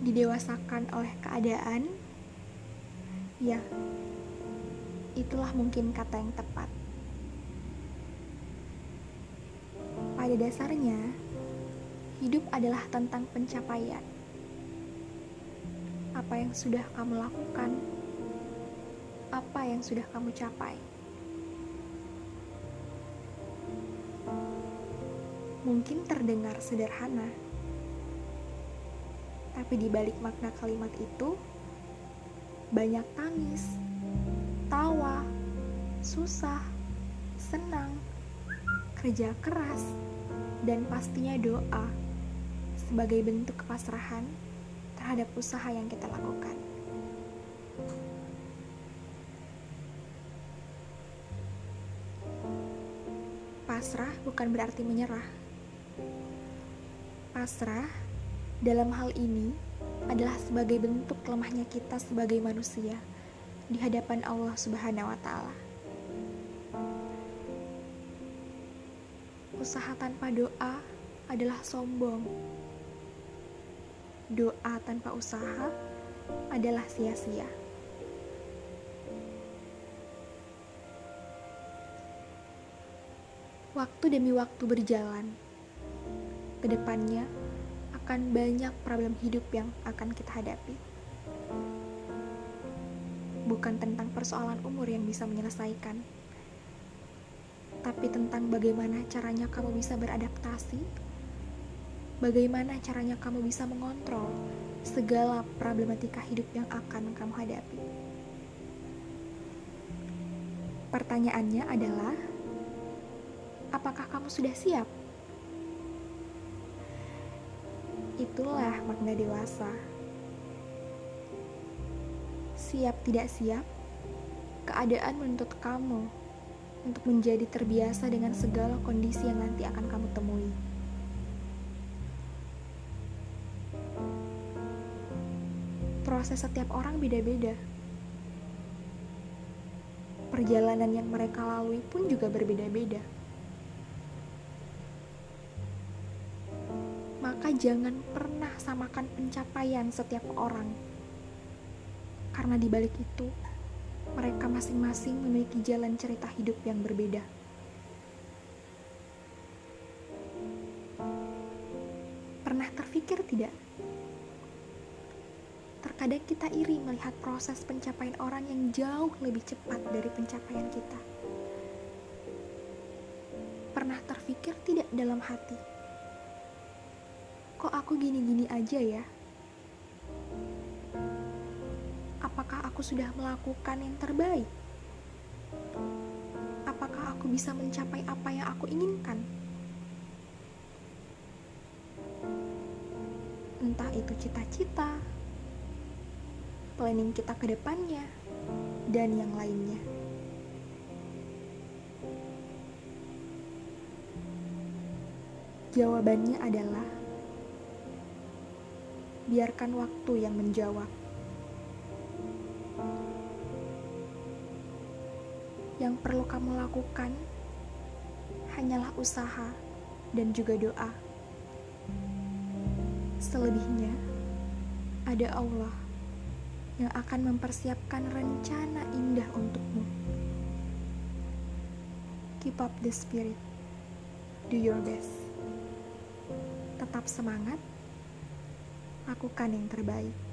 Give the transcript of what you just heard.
didewasakan oleh keadaan, ya, itulah mungkin kata yang tepat. Pada dasarnya, hidup adalah tentang pencapaian. Apa yang sudah kamu lakukan, apa yang sudah kamu capai. Mungkin terdengar sederhana, tapi di balik makna kalimat itu banyak tangis, tawa, susah, senang, kerja keras, dan pastinya doa sebagai bentuk kepasrahan terhadap usaha yang kita lakukan. Pasrah bukan berarti menyerah. Pasrah dalam hal ini adalah sebagai bentuk lemahnya kita sebagai manusia di hadapan Allah Subhanahu wa taala. Usaha tanpa doa adalah sombong. Doa tanpa usaha adalah sia-sia. Waktu demi waktu berjalan, ke depannya akan banyak problem hidup yang akan kita hadapi. Bukan tentang persoalan umur yang bisa menyelesaikan, tapi tentang bagaimana caranya kamu bisa beradaptasi, bagaimana caranya kamu bisa mengontrol segala problematika hidup yang akan kamu hadapi. Pertanyaannya adalah, apakah kamu sudah siap? Itulah makna dewasa. Siap tidak siap, keadaan menuntut kamu untuk menjadi terbiasa dengan segala kondisi yang nanti akan kamu temui. Proses setiap orang beda-beda. Perjalanan yang mereka lalui pun juga berbeda-beda. Maka jangan pernah samakan pencapaian setiap orang. Karena di balik itu, mereka masing-masing memiliki jalan cerita hidup yang berbeda. Pernah terfikir tidak? Terkadang kita iri melihat proses pencapaian orang yang jauh lebih cepat dari pencapaian kita. Pernah terfikir tidak dalam hati? Kok aku gini-gini aja ya? Apakah aku sudah melakukan yang terbaik? Apakah aku bisa mencapai apa yang aku inginkan? Entah itu cita-cita, planning kita ke depannya, dan yang lainnya. Jawabannya adalah biarkan waktu yang menjawab. Yang perlu kamu lakukan hanyalah usaha dan juga doa. Selebihnya, ada Allah yang akan mempersiapkan rencana indah untukmu. Keep up the spirit. Do your best. Tetap semangat lakukan yang terbaik.